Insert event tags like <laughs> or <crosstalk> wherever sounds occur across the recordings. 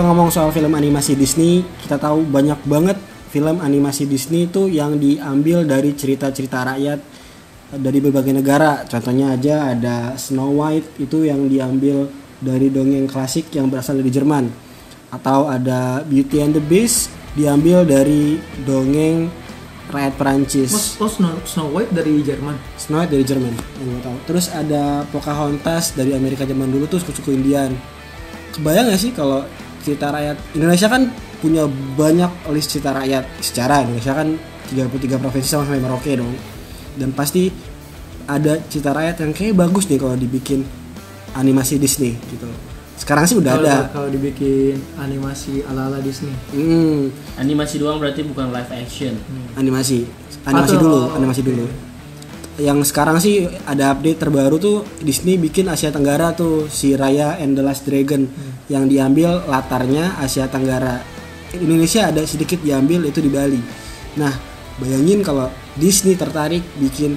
kita ngomong soal film animasi Disney, kita tahu banyak banget film animasi Disney itu yang diambil dari cerita-cerita rakyat dari berbagai negara. Contohnya aja ada Snow White itu yang diambil dari dongeng klasik yang berasal dari Jerman. Atau ada Beauty and the Beast diambil dari dongeng rakyat Perancis. Oh, oh Snow, Snow White dari Jerman. Snow White dari Jerman yang gue tahu. Terus ada Pocahontas dari Amerika zaman dulu tuh suku Indian. Kebayang gak sih kalau cerita rakyat Indonesia kan punya banyak list cerita rakyat secara Indonesia kan 33 provinsi sama sampai Merauke dong. Dan pasti ada cerita rakyat yang kayak bagus nih kalau dibikin animasi Disney gitu. Sekarang sih udah Kalau- ada. Kalau dibikin animasi ala-ala Disney. Hmm, Animasi doang berarti bukan live action. animasi animasi Atau- dulu animasi dulu yang sekarang sih ada update terbaru tuh Disney bikin Asia Tenggara tuh si Raya and the Last Dragon. Yang diambil latarnya Asia Tenggara. Indonesia ada sedikit diambil itu di Bali. Nah bayangin kalau Disney tertarik bikin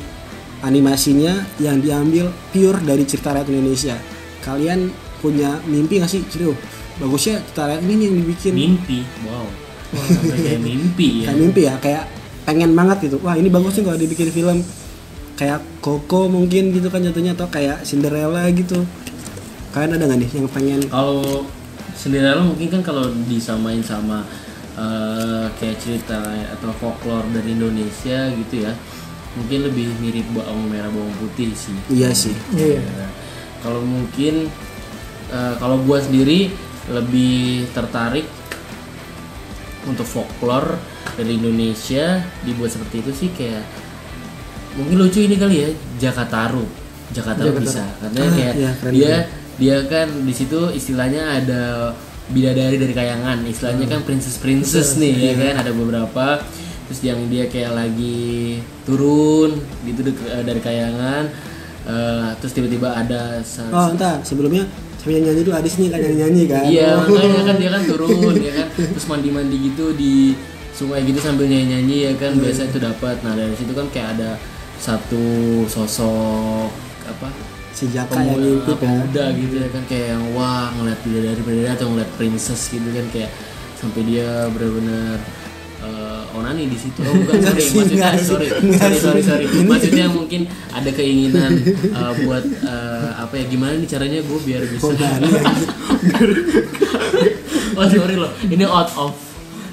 animasinya yang diambil pure dari cerita rakyat Indonesia. Kalian punya mimpi gak sih? Ciro bagusnya cerita rakyat ini yang dibikin. Mimpi. Wow. Sampai kayak <laughs> mimpi ya. kayak mimpi ya kayak pengen banget gitu. Wah ini bagus nih kalau dibikin film kayak Coco mungkin gitu kan jatuhnya atau kayak Cinderella gitu kalian ada nggak nih yang pengen Kalau Cinderella mungkin kan kalau disamain sama eh, kayak cerita atau folklore dari Indonesia gitu ya. Mungkin lebih mirip bawang merah bawang putih sih. iya sih Iya. Ya. Kalau mungkin eh, kalau gua sendiri lebih tertarik untuk folklore dari Indonesia dibuat seperti itu sih kayak mungkin lucu ini kali ya Jakataru Jakataru Jakataru. bisa. Karena Ah, kayak iya, keren dia dia kan di situ istilahnya ada bidadari dari kayangan. Istilahnya kan princess princess nih ya kan? Ada beberapa. Terus yang dia kayak lagi turun gitu eh, dari kayangan eh, terus tiba-tiba ada oh entah sebelumnya sambil nyanyi dulu. Adis nih kan? Nyanyi nyanyi kan? Iya, Oh. makanya kan dia kan turun ya kan. Terus mandi-mandi gitu di sungai gitu sambil nyanyi-nyanyi ya kan? Biasa itu dapat. Nah, dari situ kan kayak ada satu sosok apa? si Jaka yang pemuda, ya pemuda gitu ya kan kayak yang wah ngeliat bidadari bidadari atau ngeliat princess gitu kan kayak sampai dia benar-benar eh, onani di situ. Oh bukan sorry, maksudnya sorry, sorry, sorry, sorry. Maksudnya mungkin ada keinginan eh, buat eh, apa ya gimana nih caranya gue biar bisa <laughs> <laughs> oh sorry loh, ini out of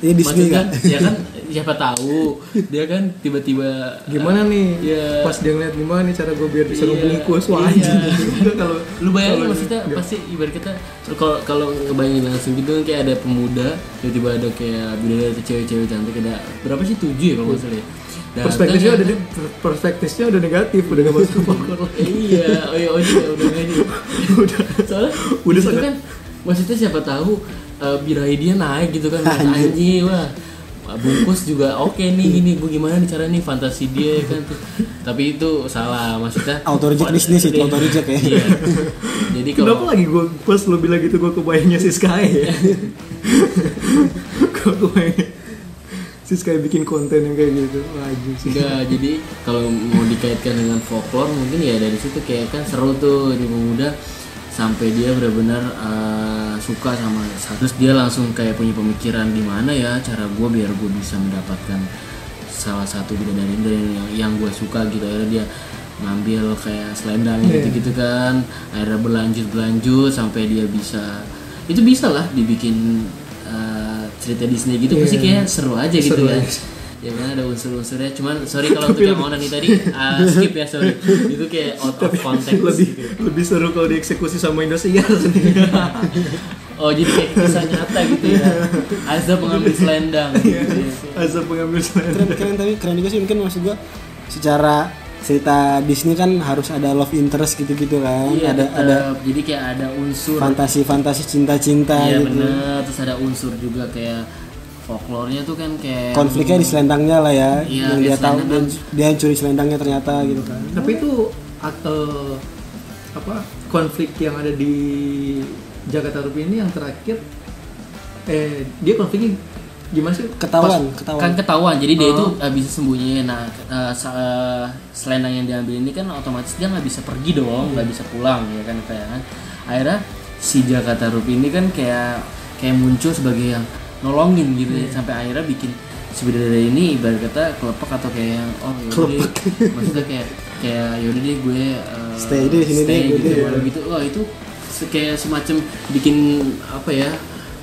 Ini Disney Maksudnya, ya kan siapa tahu. Dia kan tiba-tiba Gimana nih? Iya. Pas dia ngeliat gimana nih cara gue biar bisa Iya, ngebungkus wah iya. anjing. Udah <laughs> kalau lu bayangin maksudnya pasti ibarat kita kalau kalau ngebayangin langsung gitu kan kayak ada pemuda tiba-tiba ada kayak bidadari atau cewek-cewek cantik ada berapa sih? Tujuh ya kalau nggak salah ya? Datang perspektifnya ya udah perspektifnya udah negatif udah gak masuk <laughs> iya oh iya oh iya udah gitu udah. Soalnya Udah sangat- kan maksudnya siapa tahu uh, birahi dia naik gitu kan <laughs> anjing wah bungkus juga oke nih gini gue gimana nih cara nih fantasi dia ya kan tapi itu salah maksudnya Auto reject Disney sih, Iya. auto reject ya. Iya. jadi Kenapa kalau lagi gue pas lu bilang gitu gue kebayangnya si Sky ya <laughs> Gue kebayang si Sky bikin konten yang kayak gitu anjing sih enggak jadi kalau mau dikaitkan dengan folklore mungkin ya dari situ kayak kan seru tuh di pemuda sampai dia benar-benar uh, suka sama terus dia langsung kayak punya pemikiran di mana ya cara gue biar gue bisa mendapatkan salah satu bidadari dari yang, yang gue suka gitu akhirnya dia ngambil kayak selendang Iya. gitu-gitu kan akhirnya berlanjut berlanjut sampai dia bisa itu bisa lah dibikin uh, cerita Disney gitu Iya. pasti kayak seru aja gitu Seru kan aja. Ya kan ada unsur-unsurnya. Cuman sorry kalau untuk yang onani tadi. Uh, skip ya sorry. <laughs> Itu kayak out of context lebih gitu. lebih seru kalau dieksekusi sama Indosiar. <laughs> Oh jadi kayak kisah nyata gitu ya. Azza pengambil selendang. <laughs> Gitu ya. asal pengambil keren selendang keren tapi keren juga sih. Mungkin maksud gua secara cerita Disney kan harus ada love interest gitu-gitu kan. Iya ada tetep. ada jadi kayak ada unsur. fantasi-fantasi cinta-cinta iya gitu. bener. Terus ada unsur juga kayak folklornya tuh kan kayak konfliknya di selendangnya lah ya. Iya, yang di dia tahu selendang. dia, yang curi selendangnya ternyata gitu kan. Tapi itu atau apa konflik yang ada di Jakarta Rupiah ini yang terakhir eh dia konfliknya gimana sih? Ketahuan kan ketahuan. Ketahuan jadi dia Oh. itu uh, bisa sembunyiin nah uh, uh, selendang yang diambil ini kan otomatis dia nggak bisa pergi dong nggak bisa pulang ya kan kayak kan. Akhirnya si Jakarta Rupi ini kan kayak kayak muncul sebagai yang nolongin gitu ya sampai akhirnya bikin si bidadari ini ibarat kata kelepek atau kayak yang oh deh. <laughs> maksudnya kayak kayak yaudah deh gue uh, Stay deh sini stay deh, gitu, deh. walau gitu. Wah itu kayak semacam bikin apa ya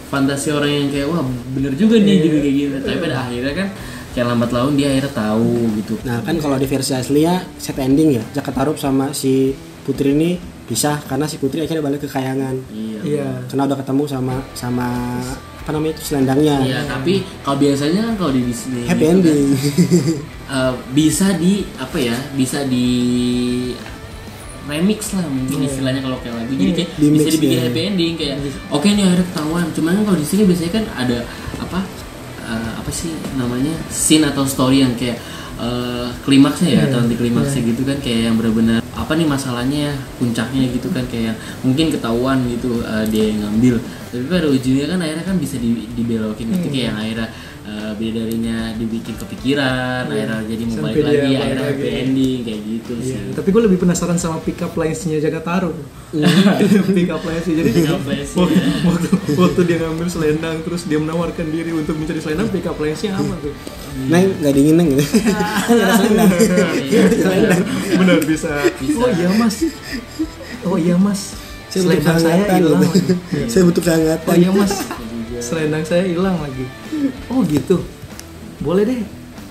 fantasi orang yang kayak wah bener juga nih gitu kayak gitu. Tapi pada akhirnya kan kayak lambat laun dia akhirnya tahu gitu. Nah kan kalau di versi aslinya set ending ya Jaka Tarub sama si Putri ini pisah karena si Putri akhirnya balik ke kayangan. Iya. Iya. karena udah ketemu sama sama apa namanya itu selendangnya. Iya, tapi kalau biasanya kan kalau di Disney happy gitu kan, ending. <laughs> eh, bisa di apa ya? Bisa di remix lah mungkin istilahnya kalau kayak lagu. Jadi kayak Di bisa dibikin ya. happy ending kayak oke nih akhirnya ketahuan. Cuman kan kalau di sini biasanya kan ada apa eh, apa sih namanya scene atau story yang kayak eh, klimaksnya ya atau anti klimaksnya gitu kan kayak yang benar-benar apa nih masalahnya ya puncaknya gitu kan kayak mungkin ketahuan gitu eh, dia yang ngambil. Tapi pada ujungnya kan akhirnya kan bisa di- dibelokin gitu kayak yang akhirnya bidadarinya dibikin kepikiran akhirnya jadi mau balik lagi akhirnya happy ending kayak gitu Iya, sih tapi gue lebih penasaran sama pick up lines-nya Jaga Taruh. <laughs> pick up lines jadi Pick up lines, waktu, waktu, waktu dia ngambil selendang terus dia menawarkan diri untuk mencari selendang pick up lines-nya apa tuh? Neng nggak dingin neng gitu kan nggak ada selendang Iya. Benar bisa. Oh iya mas. Oh iya mas. saya butuh Selendang saya hilang saya butuh kehangatan Oh iya mas. Selendang saya hilang lagi. Oh gitu. Boleh deh.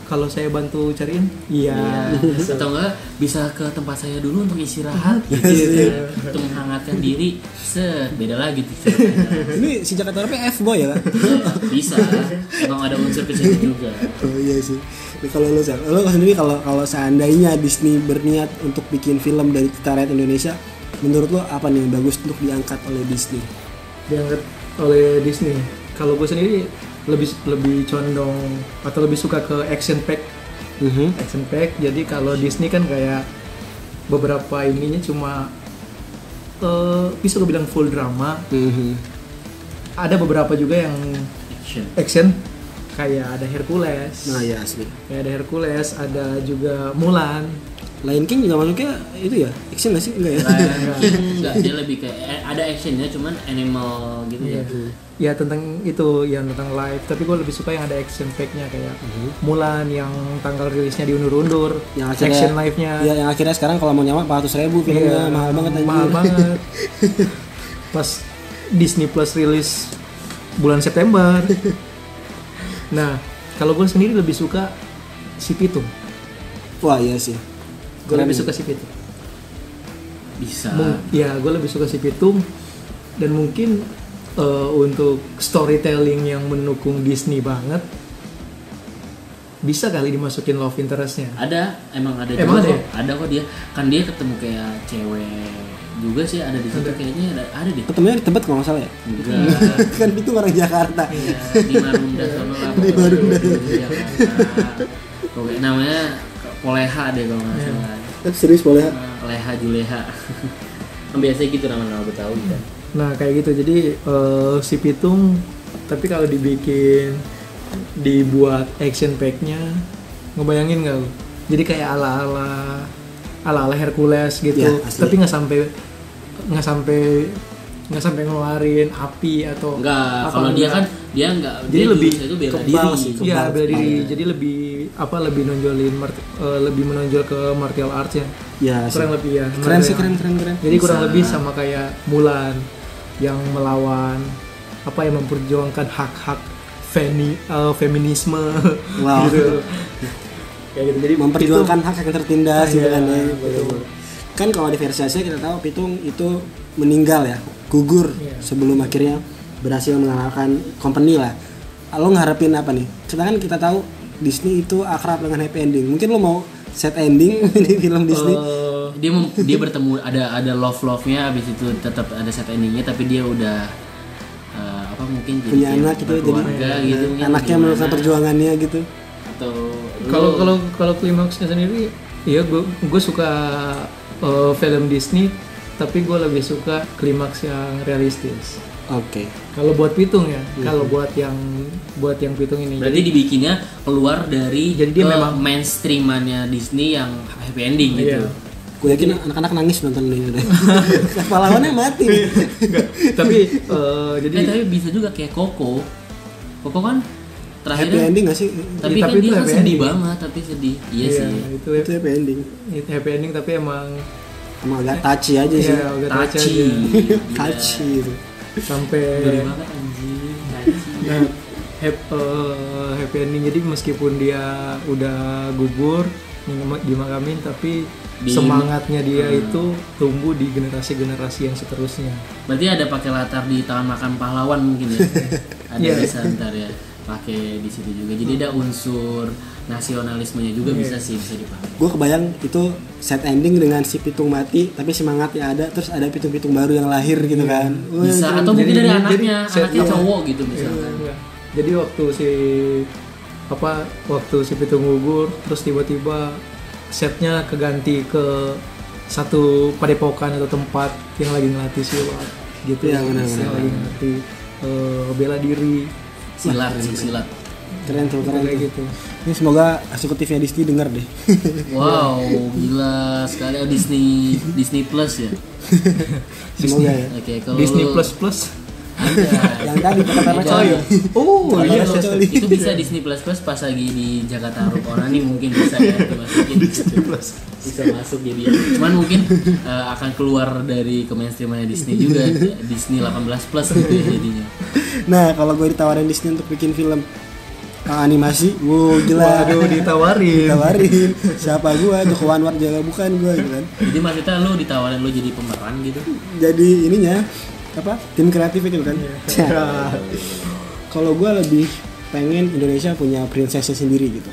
Kalau saya bantu cariin. Iya. atau enggak bisa ke tempat saya dulu untuk istirahat gitu ya. untuk menghangatkan diri set beda lagi tuh ceritanya. ini si Jaka Tarub F boy ya kan bisa emang ada unsur ke situ juga oh iya sih kalau lo lo sendiri kalau kalau seandainya Disney berniat untuk bikin film dari kita rakyat Indonesia menurut lo apa nih yang bagus untuk diangkat oleh Disney diangkat oleh Disney. Kalau gue sendiri lebih lebih condong atau lebih suka ke action pack, Mhm. action pack. Jadi kalau Disney kan kayak beberapa ininya cuma eh bisa gue bilang full drama. Mhm. Ada beberapa juga yang action action kayak ada Hercules, nah ya asli kayak ada Hercules, ada juga Mulan. Lion King juga masuknya itu ya action nggak sih enggak ya Lion <laughs> King enggak dia lebih kayak eh, ada actionnya cuman animal gitu ya Ya tentang itu yang tentang live, tapi gue lebih suka yang ada action pack-nya kayak Mulan yang tanggal rilisnya diundur-undur, yang akhirnya action live-nya. ya yang akhirnya sekarang kalau mau nyawa 400 ribu filmnya Iya, mahal banget anjing. mahal banget. <laughs> Pas Disney Plus rilis bulan September. <laughs> nah, kalau gue sendiri lebih suka si Pitung. wah iya sih Gue lebih ya. suka si Pitung. bisa. Mung- ya, gue lebih suka si Pitung dan mungkin eh, untuk storytelling yang mendukung Disney banget bisa kali dimasukin love interestnya. ada emang ada Emang juga ada kok. Ada kok dia. Kan dia ketemu kayak cewek juga sih ada di situ kayaknya ada, ada deh. Ketemunya di Tebet kalau nggak salah ya? Enggak. <laughs> Kan itu orang Jakarta. Iya, di Marunda sono lah Di. Marunda. Di Jakarta. Namanya Poleha deh kalau nggak salah Eh, serius boleh Nah, Leha Juleha <laughs> kan biasanya gitu nama-nama Betawi kan Nah kayak gitu jadi eh, si Pitung tapi kalau dibikin dibuat action packnya ngebayangin nggak lu? Jadi kayak ala ala ala ala Hercules gitu Iya, asli. tapi nggak sampai nggak sampai nggak sampai ngeluarin api atau enggak apa, kalau dia kan dia enggak jadi dia lebih itu bela kebal diri sih, Iya kebal. bela diri Iya. jadi lebih apa lebih nonjolin eh, lebih menonjol ke martial arts ya ya sih. kurang lebih ya keren sih keren keren keren jadi kurang lebih sama kayak Mulan yang melawan apa yang memperjuangkan hak-hak femi, eh, feminisme Wow. <laughs> gitu. Kayak gitu. Jadi memperjuangkan hak yang tertindas Ah, gitu iya, kan ya. betul. kan kalau di versi Asia kita tahu Pitung itu meninggal ya gugur Iya. sebelum akhirnya berhasil mengalahkan company lah lo ngarepin apa nih sedangkan kita tahu Disney itu akrab dengan happy ending. Mungkin lo mau set ending <laughs> di film Disney. Eh, dia mem- dia bertemu ada ada love love nya abis itu tetap ada set endingnya tapi dia udah eh, apa mungkin jadi punya anak gitu jadi gitu anaknya gimana. meneruskan perjuangannya gitu. Atau kalau kalau kalau klimaksnya sendiri ya gue gue suka eh, film Disney tapi gue lebih suka klimaks yang realistis oke. Kalau buat Pitung ya kalau buat yang buat yang Pitung ini. Berarti dibikinnya keluar dari Jadi dia ke memang- mainstreamannya Disney yang happy ending gitu. Iya. gue yakin anak-anak nangis nonton ini udah. <laughs> Pahlawannya mati. Enggak, tapi eh, jadi Eh, tapi bisa juga kayak Koko. Koko kan happy terakhirnya ending gak sih? Tapi Iya, kan tapi dia itu kan happy sedih ending. banget tapi sedih. Iya, sih. itu, itu happy ending. Itu happy ending tapi emang emang agak touchy aja sih. Ya agak touch Tachi aja. Gila. <laughs> touchy itu sampai Gede banget anjing nah, hap- eh, happy ending. Jadi meskipun dia udah gugur dimaka- dimakamin tapi Di- semangatnya dia Hmm. itu tumbuh di generasi-generasi yang seterusnya. Berarti ada pakai latar di taman makan pahlawan mungkin ya? <laughs> Ada Iya. bisa ntar ya pakai di situ juga. Jadi ada unsur nasionalismenya juga Iya. bisa sih bisa dipakai. Gue kebayang itu set ending dengan si pitung mati tapi semangatnya ada terus ada pitung-pitung baru yang lahir gitu kan. Wah, bisa. atau mungkin Jadi- dari jadi anaknya. anaknya cowok gitu misalkan. Iya. jadi waktu si apa waktu si Pitung gugur terus tiba-tiba setnya keganti ke satu padepokan atau tempat yang lagi ngelatih silat gitu. Iya, benar, yang benar. lagi ngelatih eh, bela diri silat sih silat. Keren tuh keren kayak tuh. gitu. Ini semoga eksekutifnya Disney denger deh. <laughs> Wow gila sekali. Oh, Disney Disney Plus ya? <laughs> Semoga ya. Oke kalau Disney lu- Plus Plus. Ada <laughs> yang tadi kata Ada. coy. Oh iya, itu bisa Disney Plus Plus pas lagi di Jakarta Rup orang nih mungkin bisa ya. Dimasukin Disney Plus. Bisa masuk jadi ya. cuman mungkin eh, akan keluar dari ke mainstreamnya Disney juga. Disney 18 plus gitu ya jadinya nah kalau gue ditawarin Disney untuk bikin film uh, animasi wow gila waduh ditawarin. Ditawarin. Siapa gua? Joko Anwar jaga bukan gua gitu kan. Jadi maksudnya lu ditawarin lu jadi pemeran gitu? Jadi ininya apa tim kreatif itu kan? Ya. <laughs> kalau gua lebih pengen Indonesia punya prinsesnya sendiri gitu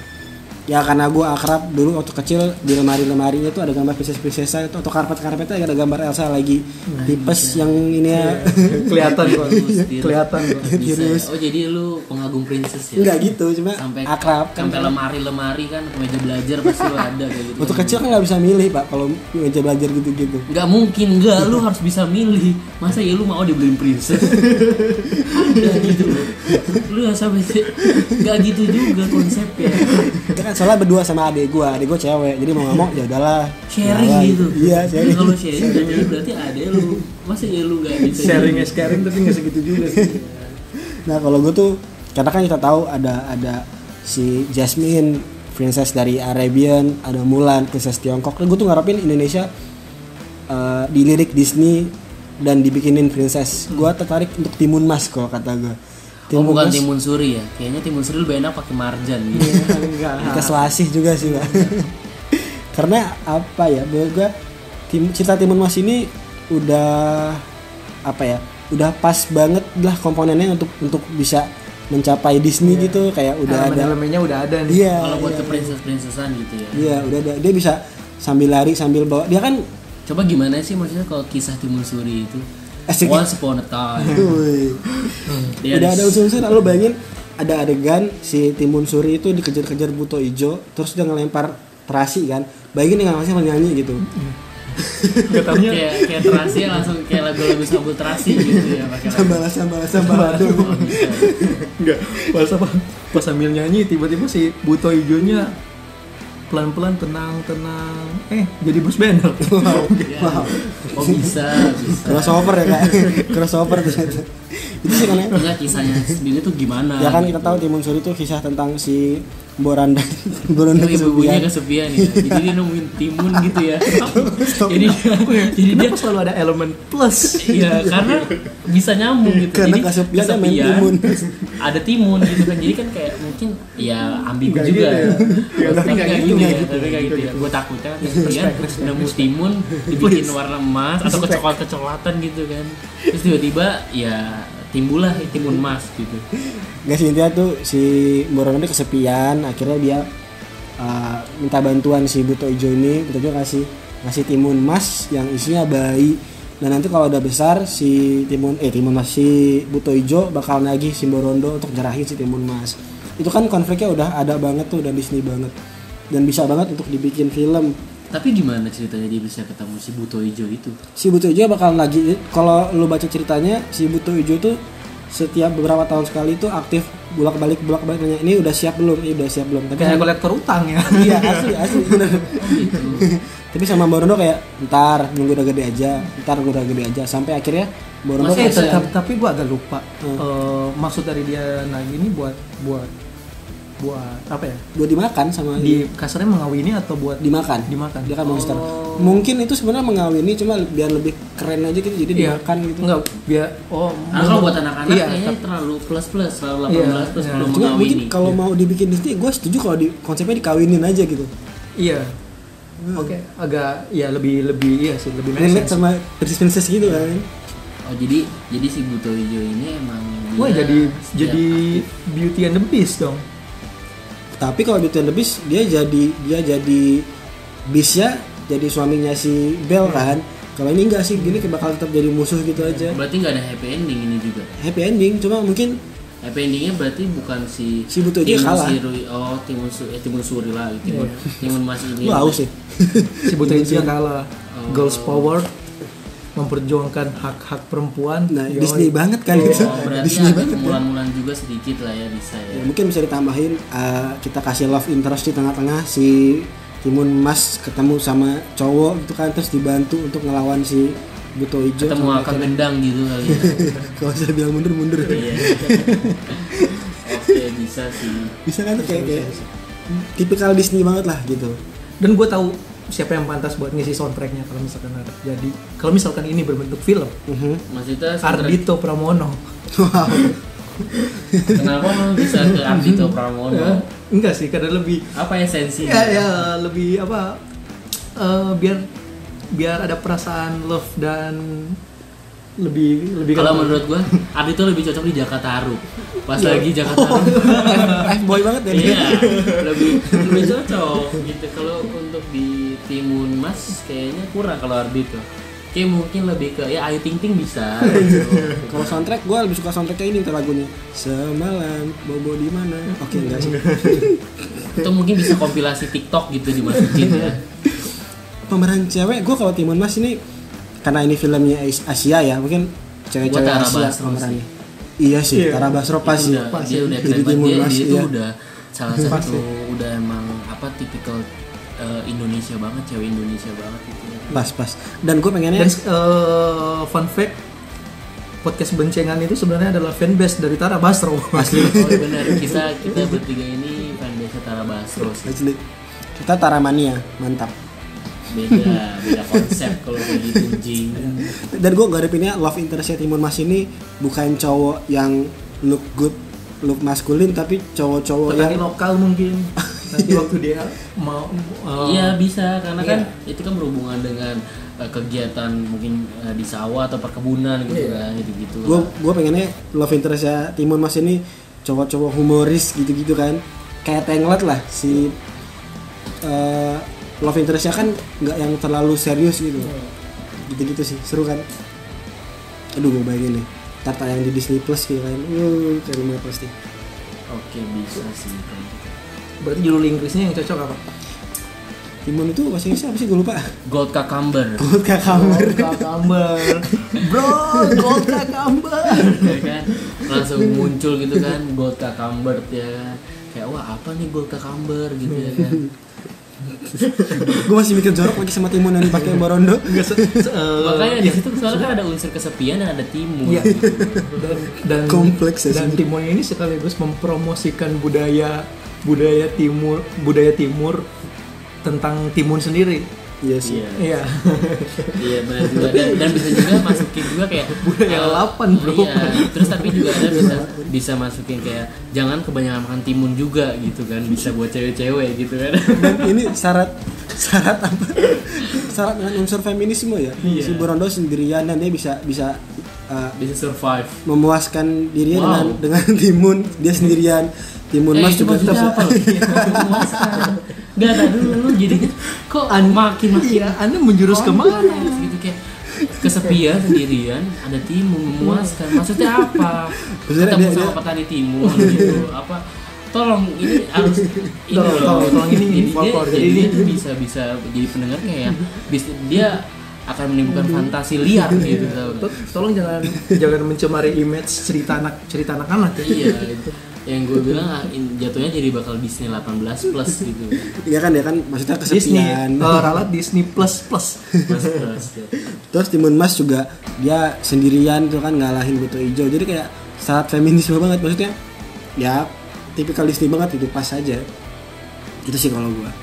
ya karena gua akrab dulu waktu kecil di lemari-lemarinya tuh ada gambar princess-princessa itu atau karpet-karpetnya ada gambar Elsa lagi tipes yang ini ya kelihatan kok <laughs> Dir. kelihatan ya. Serius. oh jadi lu pengagum princess ya enggak gitu cuma sampai akrab kan sampai lemari-lemari kan meja belajar pasti lu ada kayak gitu waktu kecil kan nggak bisa milih pak kalau meja belajar gitu-gitu Nggak mungkin, nggak. Lu harus bisa milih. Masa ya lu mau dibeliin princess? <laughs> Ada gitu. Lu nggak sampai nggak gitu juga konsepnya. Ya soalnya berdua sama adik gua adik gua cewek jadi mau nggak mau ya udahlah Sharing Udahlah, gitu. iya Jadi sharing Kalau sharing berarti, berarti ada lu. Masa ya lu nggak bisa sharing is caring tapi nggak segitu juga sih Nah kalau gue tuh karena kan kita tahu ada ada si Jasmine princess dari Arabian, ada Mulan princess Tiongkok. Dan gue tuh ngarepin Indonesia eh, dilirik Disney dan dibikinin princess. Gue tertarik untuk Timun Mas kalau kata gue. Oh bukan timun suri ya? Kayaknya timun suri lebih enak pakai marjan gitu. enggak Kita selasih juga sih Pak. <laughs> karena apa ya? Menurut gue tim, cerita Timun Mas ini udah apa ya? Udah pas banget lah komponennya untuk untuk bisa mencapai Disney gitu kayak udah ada elemen-elemennya udah ada nih Iya. Kalau buat iya, ke princess-princessan gitu ya. Iya, udah ada. Dia bisa sambil lari sambil bawa. Dia kan Coba gimana sih maksudnya kalau kisah timun suri itu? Asik. Once upon a time. <laughs> Udah ada unsur-unsur lalu bayangin ada adegan si Timun Suri itu dikejar-kejar Buto Ijo terus dia ngelempar terasi kan. Bayangin dengan masih menyanyi gitu. katanya kayak kayak terasi langsung kayak lagu-lagu sambal terasi gitu ya pakai. Sambal sambal sambal aduh. Enggak pas apa pas sambil nyanyi tiba-tiba si buto hijaunya pelan-pelan tenang tenang eh jadi Bruce Banner Ya. Oh bisa, bisa. Crossover ya kak. <laughs> Crossover ternyata. Itu sih kan ya. Kisahnya sendiri tuh gimana? Ya kan gitu. kita tahu Timun Suri itu kisah tentang si Boranda <laughs> Boranda Oh, ibu-ibunya kesepian. kesepian ya. <laughs> Jadi dia nemuin timun gitu ya. jadi jadi dia selalu ada elemen plus Iya, karena bisa nyambung gitu. Karena Jadi kesepian main timun. Ada timun gitu kan. Jadi kan kayak mungkin ya ambigu juga. gitu ya. Ya, tapi nggak gitu, gitu ya. gitu. Tapi nggak gitu ya. Gue takutnya kan kesepian nemu timun dibikin warna emas atau kecoklat kecoklatan gitu kan. Terus tiba-tiba ya timbullah timun emas gitu. Gak sih intinya tuh si Borona ini kesepian, akhirnya dia uh, minta bantuan si Buto Ijo ini, Buto Ijo kasih ngasih timun emas yang isinya bayi. Dan nanti kalau udah besar si timun eh timun emas si Buto Ijo bakal nagih si Borondo untuk nyerahin si timun emas. Itu kan konfliknya udah ada banget tuh dan Disney banget. Dan bisa banget untuk dibikin film. Tapi gimana ceritanya dia bisa ketemu si Buto Ijo itu? Si Buto Ijo bakal lagi kalau lu baca ceritanya si Buto Ijo tuh setiap beberapa tahun sekali itu aktif bolak balik bolak balik nanya ini udah siap belum? Ini udah siap belum. Tapi kayak kolektor utang ya. <laughs> Iya asli asli. Bener <laughs> <laughs> tapi sama Borondo kayak ntar nunggu udah gede aja ntar nunggu udah gede aja. Sampai akhirnya Borondo eh kasih- tetap tapi gua agak lupa Hmm. Eh, maksud dari dia nagih ini buat buat buat apa ya buat dimakan sama di kasarnya mengawini atau buat dimakan dimakan dia kan monster Oh. mungkin itu sebenarnya mengawini cuma biar lebih keren aja gitu jadi Iya. dimakan gitu enggak biar oh Karena kalau buat anak-anak iya, kayaknya terlalu plus plus, terlalu 18 Iya, plus iya. belum cuma mungkin mengawini. kalau mau dibikin Disney gue setuju kalau di konsepnya dikawinin aja gitu iya oke agak ya lebih lebih iya sih lebih relate sense. sama princess princess gitu kan Oh jadi jadi si Buto Hijau ini emang Wah jadi jadi aktif. Beauty and the Beast dong. Tapi kalau Beauty and the Beast dia jadi dia jadi Beastnya jadi suaminya si Belle kan kalau ini enggak sih gini bakal tetap jadi musuh gitu aja berarti nggak ada happy ending ini juga. happy ending cuma mungkin Happy endingnya berarti bukan si Si Buto Hijau Timun kalah. Suri- oh Timun Su eh, Timun Suri lah Timun Timun Mas ini. lu haus sih Si Buta Hijau kalah. Oh. Girls Power memperjuangkan hak-hak perempuan. nah Yoi. Disney banget kan Oh, itu berarti Disney ada banget kan? mulan-mulan juga sedikit lah ya bisa Ya, ya. mungkin bisa ditambahin uh, kita kasih love interest di tengah-tengah si Timun Mas ketemu sama cowok gitu kan terus dibantu untuk ngelawan si Buto Ijo Ketemu akhirnya- gendang gitu kali ya. <laughs> kalau saya bilang mundur mundur Iya. <laughs> Oke bisa sih. bisa kan kayak kayak tipikal Disney banget lah gitu Dan gue tahu siapa yang pantas buat ngisi soundtracknya kalau misalkan ada. Jadi kalau misalkan ini berbentuk film. Mas Dita soundtrack- Ardito Pramono. <laughs> wow Kenapa lo bisa ke <laughs> Ardito Pramono? Ya, enggak sih, karena lebih Apa esensinya? ya, ya lebih apa? eh, biar biar ada perasaan love dan lebih lebih Kalau menurut gua, Ardito lebih cocok di Jakarta Haru. Pas Iya. lagi Jakarta Haru. <laughs> F boy banget ya dia. Iya, lebih lebih cocok gitu. Kalau untuk di Timun Mas kayaknya kurang kalau Ardito. Kayak mungkin lebih ke ya Ayu Ting Ting bisa. <laughs> gitu. kalau soundtrack gue lebih suka soundtracknya ini ntar lagunya semalam bobo di mana oke enggak sih <laughs> Atau mungkin bisa kompilasi TikTok gitu dimasukin ya. <laughs> pemeran cewek gue kalau Timun Mas ini karena ini filmnya As- Asia ya mungkin cewek-cewek Asia Basro pemerannya iya sih Iya. Tara Basro pas Itu sih udah, dia ya. udah Jadi. Timun Dia, Mas, dia itu iya. udah salah satu udah emang apa tipikal eh, Indonesia banget, cewek Indonesia banget gitu. pas pas dan gue pengennya Dan eh, fun fact podcast bencengan itu sebenarnya adalah fanbase dari Tara Basro. asli <laughs> Oh benar, kita kita bertiga ini fanbase Tara Basro sih. asli kita Taramania mantap Beda, beda konsep kalau kayak gitu jing. dan gue ngarepinnya love interestnya Timun Mas ini bukan cowok yang look good look maskulin tapi cowok-cowok yang lokal mungkin. <laughs> Nanti waktu dia mau eh, Iya bisa, karena kan Iya. itu kan berhubungan dengan eh, kegiatan mungkin eh, di sawah atau perkebunan gitu Iya. kan, gitu-gitu. gue gue pengennya love interestnya Timun Mas ini cowok-cowok humoris gitu-gitu kan. Kayak tenglet lah si eh, love interestnya kan nggak yang terlalu serius gitu. Gitu-gitu sih seru kan? Aduh gue bayangin nih ntar tayang di Disney Plus gitu kan. Uh cari banget pasti. Oke bisa sih. gitu. Berarti judul Inggrisnya yang cocok apa? Timun itu bahasa Inggrisnya apa sih gue lupa Gold Cucumber. Gold Kakamber Kakamber. Bro, gold Kakamber. ya kan langsung muncul gitu kan gold cucumber ya kan kayak wah apa nih gold cucumber gitu ya kan gue masih mikir jorok lagi sama Timun yang dipakai se, se- eh, makanya di situ soalnya kan ada unsur kesepian dan ada timun Iya. dan dan Kompleks ya dan sih. Timur ini sekaligus mempromosikan budaya budaya timur budaya timur tentang timun sendiri. Iya sih. Iya. Iya. <laughs> Iya benar juga. Dan, dan bisa juga masukin juga kayak Budaya eh, lalapan, bro. iya. Terus tapi juga ada bisa bisa masukin kayak jangan kebanyakan makan timun juga gitu kan bisa buat cewek-cewek gitu kan. Dan ini <laughs> syarat syarat apa? Syarat dengan unsur feminisme ya? Iya. si Borondo sendirian dan dia bisa bisa uh, bisa survive. memuaskan dirinya Wow. dengan dengan timun dia sendirian timun eh mas itu juga tetap. apa memuaskan Gak ada dulu lu jadi kok makin makin iya anda menjurus ke mana? kompleks gitu kayak kesepian sendirian ada timun memuaskan maksudnya apa? Maksudnya ketemu dia- sama dia- petani timun gitu apa? Tolong ini harus ini Tolong, loh tolong, tolong, ini jadi dia, folklore, jadi jadi dia ini- bisa bisa jadi pendengar kayak bisa dia akan menimbulkan fantasi liar gitu tolong jangan jangan mencemari image cerita anak cerita anak-anak ya. iya itu yang gue bilang ah, jatuhnya jadi bakal Disney 18 plus gitu <laughs> Iya kan ya kan maksudnya Disney kesepian. eh, ralat Disney plus plus plus plus gitu. Terus Timun Mas juga dia sendirian tuh kan ngalahin Buto Ijo. Jadi kayak sangat feminisme banget maksudnya. Ya tipikal Disney banget itu pas aja. Itu sih kalau gua.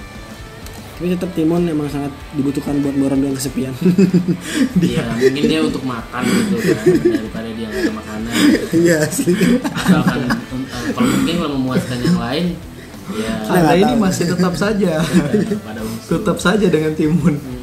Tapi tetap Timon emang sangat dibutuhkan buat orang yang kesepian. <laughs> Iya, mungkin dia untuk makan gitu kan daripada dia nggak ada makanan. Iya asli. Asalkan eh, kalau mungkin kalau memuaskan yang lain ya anda ini tahu. masih tetap saja pada unsur. tetap saja dengan timun Mm-mm.